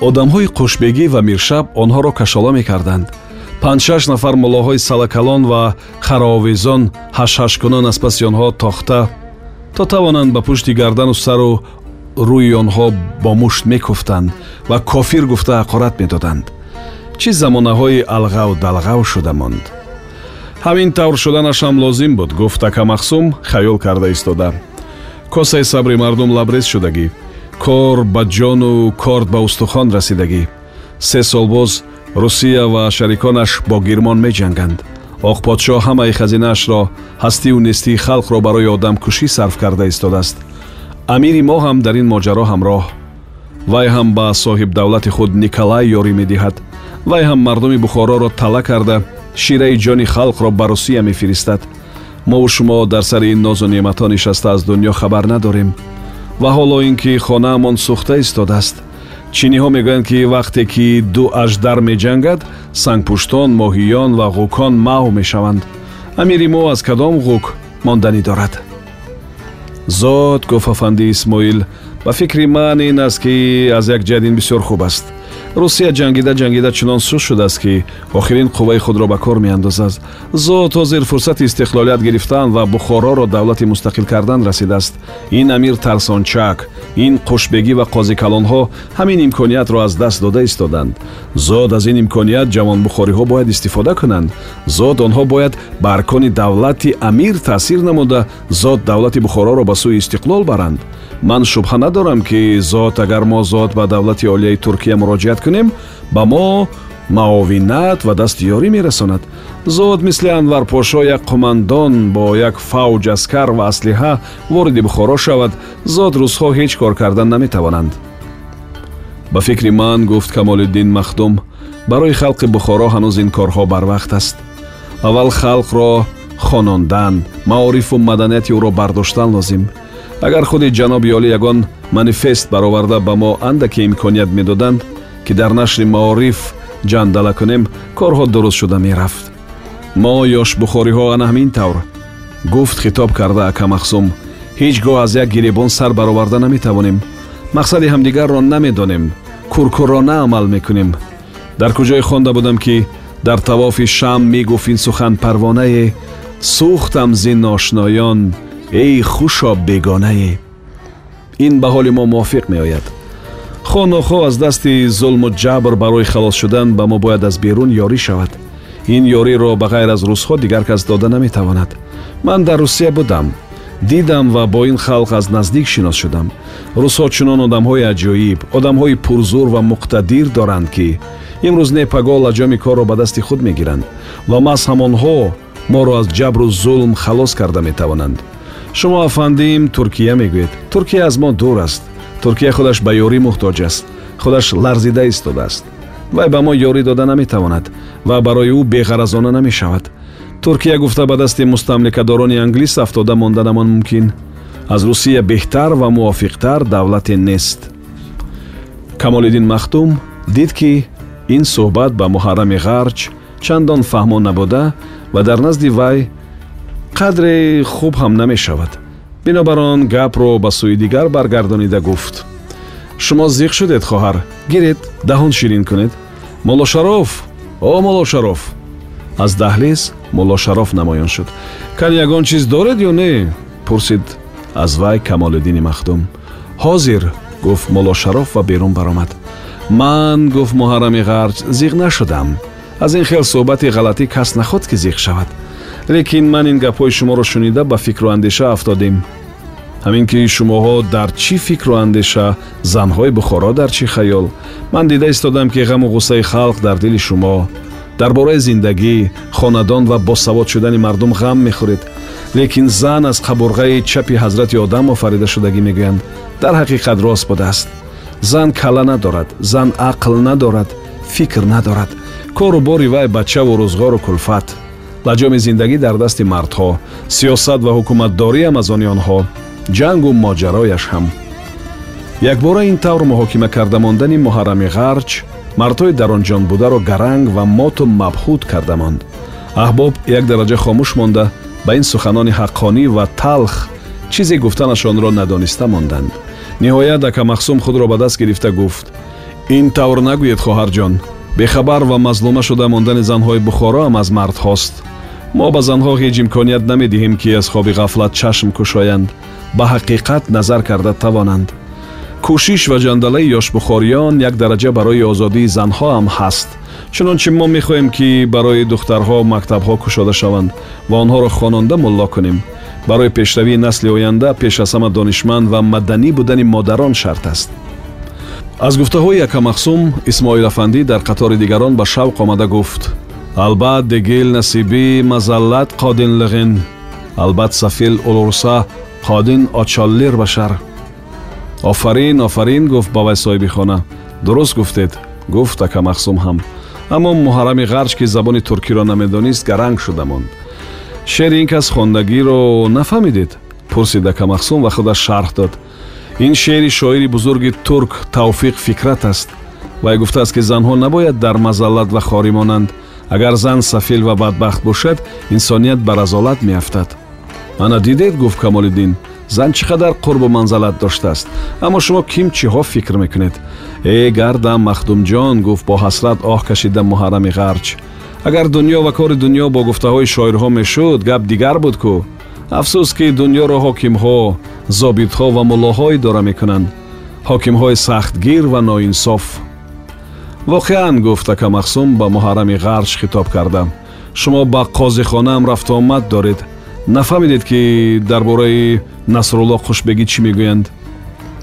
одамҳои қушбегӣ ва миршаб онҳоро кашола мекарданд. Панҷшаш нафар муллоҳои салакалон ва хароовезон ҳашҳашкунон аз паси онҳо тохта то тавонанд ба пушти гардану сару рӯи онҳо бо мушт мекуфтанд ва кофир гуфта ҳақорат медоданд. Чӣ замонаҳои алғаву далғав шуда монд. Ҳамин тавр шуданашам лозим буд гуфт акамахсум хаёл карда истода. Косаи сабри мардум лабрез шудагӣ кор ба ҷону корд ба устухон расидагӣ. Се сол боз русия ва шариконаш бо гирмон меҷанганд. Оқ подшоҳ ҳамаи хазинаашро ҳастиву нестии халқро барои одамкушӣ сарф карда истодааст. Амири мо ҳам дар ин моҷаро ҳамроҳ. Вай ҳам ба соҳибдавлати худ николай ёрӣ медиҳад. Вай ҳам мардуми бухороро тала карда шираи ҷони халқро ба русия мефиристад. Мову шумо дар сари ин нозу неъматҳо нишаста аз дуньё хабар надорем ва ҳоло ин ки хонаамон сӯхта истодааст. Чиниҳо мегӯянд ки вақте ки ду аждар меҷангад сангпуштон моҳиён ва ғукон маҳв мешаванд. Амири мо аз кадом ғук монданӣ дорад. Зод гуфт афанди исмоил ба фикри ман ин аст ки аз як ҷиҳат ин бисёр хуб аст русия ҷангида ҷангида чунон суст шудааст ки охирин қувваи худро ба кор меандозад. Зод ҳозир фурсати истиқлолият гирифтан ва бухороро давлати мустақил кардан расидааст. Ин амир тарсончак ин қушбегӣ ва қозикалонҳо ҳамин имкониятро аз даст дода истоданд. Зод аз ин имконият ҷавонбухориҳо бояд истифода кунанд. Зод онҳо бояд ба аркони давлати амир таъсир намуда зод давлати бухороро ба сӯи истиқлол баранд. Ман шубҳа надорам ки зод агар мо зод ба давлати олияи туркия муроҷиат кунем ба мо маовинат ва дастиёрӣ мерасонад. Зод мисли анварпошо як қумандон бо як фавҷ аскар ва аслиҳа вориди бухоро шавад. Зод рӯзҳо ҳеҷ кор кардан наметавонанд. Ба фикри ман гуфт камолиддин махдум барои халқи бухоро ҳанӯз ин корҳо барвақт аст. Аввал халқро хонондан маорифу маданияти ӯро бардоштан лозим. Агар худи ҷаноби олӣ ягон манифест бароварда ба мо андаке имконият медоданд ки дар нашри маориф ҷандала кунем корҳо дуруст шуда мерафт мо ёшбухориҳо ана ҳамин тавр гуфт хитоб карда акамахсум ҳеҷ гоҳ аз як гиребон сар бароварда наметавонем мақсади ҳамдигарро намедонем куркурона амал мекунем дар куҷое хонда будам ки дар тавофи шам мегуфт ин сухан парвонае сӯхтам зин ошноён эй хушо бегонае ин ба ҳоли мо мувофиқ меояд хонохо аз дасти зулму ҷабр барои халос шудан ба мо бояд аз берун ёрӣ шавад. Ин ёриро ба ғайр аз русҳо дигар кас дода наметавонад. Ман дар русия будам. Дидам ва бо ин халқ аз наздик шинос шудам. Русҳо чунон одамҳои аҷоиб одамҳои пурзур ва муқтадир доранд ки имрӯз непаго лаҷоми корро ба дасти худ мегиранд ва маҳз ҳамонҳо моро аз ҷабру зулм халос карда метавонанд. Шумо афандим туркия мегӯед. Туркия аз мо дур аст туркия худаш ба ёрӣ муҳтоҷ аст. Худаш ларзида истодааст. Вай ба мо ёрӣ дода наметавонад ва барои ӯ беғаразона намешавад. Туркия гуфта ба дасти мустамликадорони англис афтода монданамон мумкин. Аз русия беҳтар ва мувофиқтар давлате нест. Камолиддин махдум дид ки ин суҳбат ба муҳаррами ғарҷ чандон фаҳмо набуда ва дар назди вай қадре хуб ҳам намешавад бинобар он гапро ба сӯи дигар баргардонида гуфт. Шумо зиқ шудед хоҳар гиред даҳон ширин кунед молошароф о молошароф аз даҳлиз молошароф намоён шуд кан ягон чиз доред ё не? Пурсид аз вай камолиддини махдум ҳозир! Гуфт молошароф ва берун баромад ман гуфт муҳаррами ғарҷ зиқ нашудам. Аз ин хел суҳбати ғалатӣ кас нахоҳд ки зиқ шавад. Лекин ман ин гапҳои шуморо шунида ба фикру андеша афтодем ҳамин ки шумоҳо дар чӣ фикру андеша занҳои бухоро дар чӣ хаёл? Ман дида истодам ки ғаму ғуссаи халқ дар дили шумо. Дар бораи зиндагӣ хонадон ва босавод шудани мардум ғам мехӯред. Лекин зан аз қабурғаи чапи ҳазрати одам офаридашудагӣ мегӯянд. Дар ҳақиқат рост будааст. Зан кала надорад зан ақл надорад фикр надорад. Кору бори вай бачаву рӯзғору кулфат. Лаҷоми зиндагӣ дар дасти мардҳо сиёсат ва ҳукуматдориам аз они онҳо ҷангу моҷарояш ҳам. Якбора ин тавр муҳокима карда мондани муҳаррами ғарч мардҳои дар он ҷонбударо гаранг ва моту мабҳуд карда монд. Аҳбоб як дараҷа хомӯш монда ба ин суханони ҳаққонӣ ва талх чизе гуфтанашонро надониста монданд. Ниҳоят акамахсум худро ба даст гирифта гуфт ин тавр нагӯед хоҳарҷон бехабар ва мазлума шуда мондани занҳои бухороам аз мардҳост мо ба занҳо ҳеҷ имконият намедиҳем ки аз хоби ғафлат чашм кушоянд ба ҳақиқат назар карда тавонанд. Кӯшиш ва ҷандалаи ёшбухориён як дараҷа барои озодии занҳо ҳам ҳаст. Чунончи мо мехоҳем ки барои духтарҳо мактабҳо кушода шаванд ва онҳоро хононда мулло кунем. Барои пешравии насли оянда пеш аз ҳама донишманд ва маданӣ будани модарон шарт аст. Аз гуфтаҳои якамахсум исмоилафандӣ дар қатори дигарон ба шавқ омада гуфт. Албат дегил насибӣ мазаллат қодин лиғин албат сафил улурса қодин очоллир башар офарин офарин гуфт ба вай соҳиби хона дуруст гуфтед гуфт акамахсум ҳам аммо муҳаррами ғарч ки забони туркиро намедонист гаранг шуда монд шеъри ин кас хондагиро нафаҳмидед пурсид акамахсум ва худаш шарҳ дод ин шеъри шоири бузурги турк тавфиқ фикрат аст вай гуфтааст ки занҳо набояд дар мазаллат ва хорӣ монанд агар зан сафил ва бадбахт бошад инсоният ба разолат меафтад ана дидед гуфт камолиддин зан чӣ қадар қурбу манзалат доштааст? Аммо шумо ким чиҳо фикр мекунед? Э гардам махдумҷон гуфт бо ҳасрат оҳ кашида муҳаррами ғарч. Агар дунё ва кори дунё бо гуфтаҳои шоирҳо мешуд гап дигар буд кӯ афсӯс ки дунёро ҳокимҳо зобитҳо ва муллоҳо идора мекунанд. Ҳокимҳои сахтгир ва ноинсоф. Воқеан гуфт акамахсум ба муҳаррами ғарч хитоб карда шумо ба қозихонаам рафтуомад доред нафаҳмидед ки дар бораи насрулло хушбегӣ чӣ мегӯянд?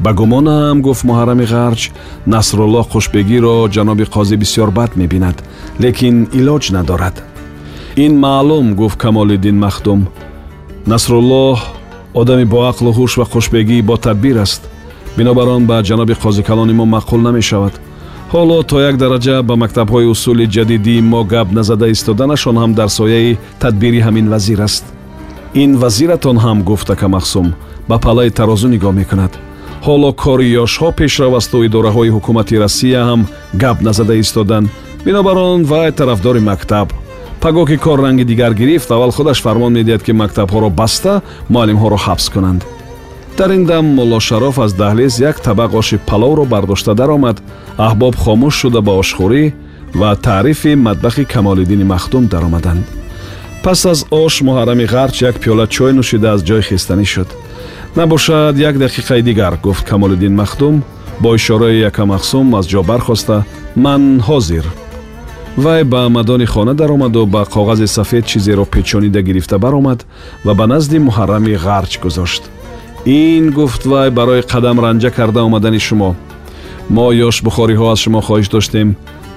Ба гумонам гуфт муҳаррами ғарч насрулло хушбегиро ҷаноби қозӣ бисёр бад мебинад лекин илоҷ надорад. Ин маълум гуфт камолиддин махдум насрулло одами боақлу ҳуш ва хушбегӣ бо тадбир аст. Бинобар он ба ҷаноби қозикалони мо маъқул намешавад. Ҳоло то як дараҷа ба мактабҳои усули ҷадидии мо гап назада истоданашон ҳам дар сояи тадбири ҳамин вазир аст ин вазиратон ҳам гуфт акамахсум ба паллаи тарозу нигоҳ мекунад. Ҳоло кори ёшҳо пешравасту идораҳои ҳукумати россия ҳам гап назада истоданд бинобар он вай тарафдори мактаб. Паго ки кор ранги дигар гирифт аввал худаш фармон медиҳад ки мактабҳоро баста муаллимҳоро ҳабс кунанд. Дар ин дам молло шароф аз даҳлиз як табақ оши паловро бардошта даромад. Аҳбоб хомӯш шуда ба ошхӯрӣ ва таърифи матбахи камолиддини махдум даромаданд пас аз ош муҳаррами ғарч як пиёла чой нӯшида аз ҷой хистанӣ шуд. Набошад як дақиқаи дигар гуфт камолиддин махдум бо ишораи якамахсум аз ҷо бархоста ман ҳозир вай ба мадони хона даромаду ба коғази сафед чизеро печонида гирифта баромад ва ба назди муҳаррами ғарч гузошт. Ин гуфт вай барои қадам ранҷа карда омадани шумо. Мо ёш бухориҳо аз шумо хоҳиш доштем.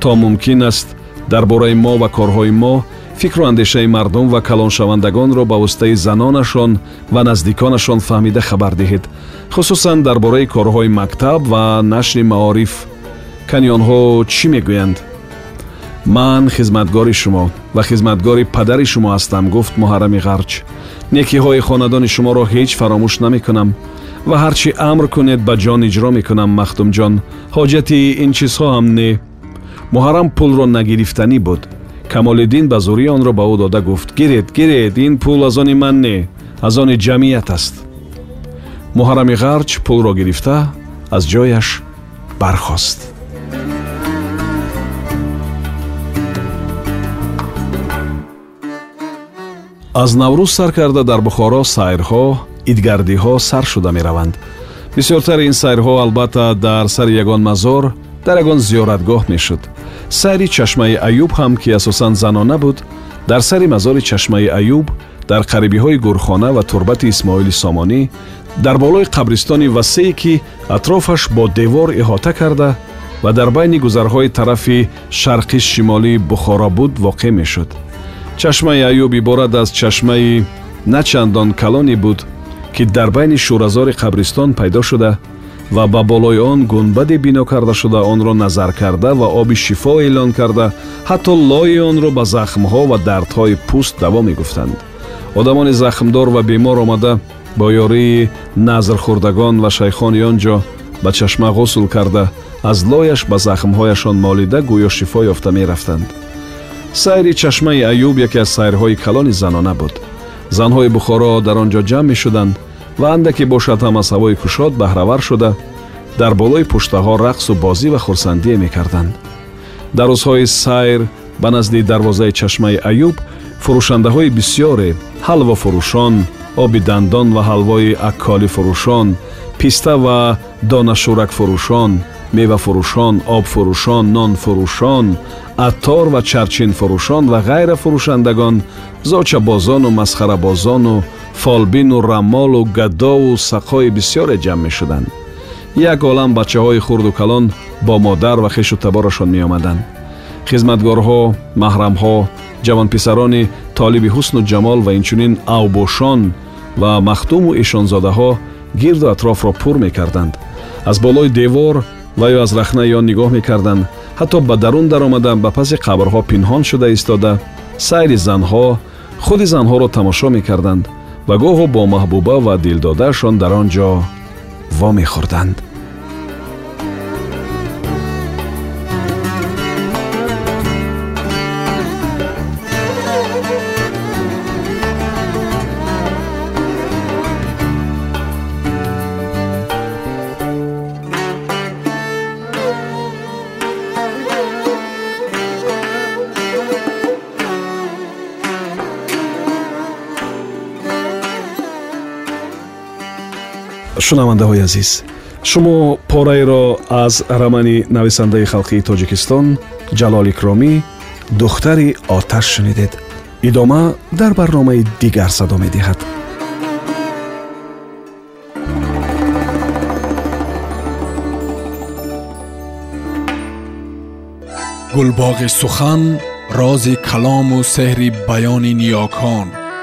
То мумкин аст дар бораи мо ва корҳои мо фикру андешаи мардум ва калоншавандагонро ба воситаи занонашон ва наздиконашон фаҳмида хабар диҳед. Хусусан дар бораи корҳои мактаб ва нашри маориф кани онҳо чӣ мегӯянд? Ман хизматгори шумо ва хизматгори падари шумо ҳастам гуфт муҳаррами ғарч. Некиҳои хонадони шуморо ҳеҷ фаромӯш намекунам ва ҳар чӣ амр кунед ба ҷон иҷро мекунам махдумҷон ҳоҷати ин чизҳо ҳам не. Муҳаррам пулро нагирифтанӣ буд камолиддин ба зурӣ онро ба ӯ дода гуфт гиред гиред ин пул аз они ман не аз они ҷамъият аст муҳаррами ғарч пулро гирифта аз ҷояш бархост. Аз наврӯз сар карда дар бухоро сайрҳо идгардиҳо сар шуда мераванд. Бисёртари ин сайрҳо албатта дар сари ягон мазор дар ягон зиёратгоҳ мешуд. Сайри чашмаи аюб ҳам ки асосан занона буд дар сари мазори чашмаи аюб дар қарибиҳои гурхона ва турбати исмоили сомонӣ дар болои қабристони васеъе ки атрофаш бо девор иҳота карда ва дар байни гузарҳои тарафи шарқи шимолии бухоро буд воқеъ мешуд. Чашмаи аюб иборат аз чашмаи начандон калоне буд ки дар байни шӯразори қабристон пайдо шуда ва ба болои он гунбаде бино карда шуда онро назар карда ва оби шифо эълон карда ҳатто лои онро ба захмҳо ва дардҳои пӯст даво мегуфтанд. Одамони захмдор ва бемор омада бо ёрии назрхӯрдагон ва шайхони он ҷо ба чашма ғусл карда аз лояш ба захмҳояшон молида гӯё шифо ёфта мерафтанд. Сайри чашмаи аюб яке аз сайрҳои калони занона буд. Занҳои бухоро дар он ҷо ҷамъ мешуданд ва андаке бошад ҳам аз ҳавои кушод баҳравар шуда дар болои пуштаҳо рақсу бозӣ ва хурсандие мекарданд. Дар рӯзҳои сайр ба назди дарвозаи чашмаи аюб фурӯшандаҳои бисьёре ҳалвофурӯшон оби дандон ва ҳалвои акколифурӯшон писта ва донашӯракфурӯшон мевафурӯшон обфурӯшон нонфурӯшон аттор ва чарчинфурӯшон ва ғайра фурӯшандагон зочабозону масхарабозону фолбину раммолу гадову сақҳои бисьёре ҷамъ мешуданд. Як олам бачаҳои хурду калон бо модар ва хешу таборашон меомаданд. Хизматгорҳо маҳрамҳо ҷавонписарони толиби ҳусну ҷамол ва инчунин авбошон ва махдуму эшонзодаҳо гирду атрофро пур мекарданд. Аз болои девор ва ё аз рахнаи он нигоҳ мекарданд. Ҳатто ба дарун даромада ба паси қабрҳо пинҳон шуда истода. Сайри занҳо худи занҳоро тамошо мекарданд. Ва гоҳо бо маҳбуба ва дилдодаашон дар он ҷо вомехӯрданд шунавандаҳои азиз шумо пораеро аз рамани нависандаи халқии тоҷикистон ҷалол икромӣ духтари оташ шунидед. Идома дар барномаи дигар садо медиҳад. Гулбоғи сухан рози калому сеҳри баёни ниёкон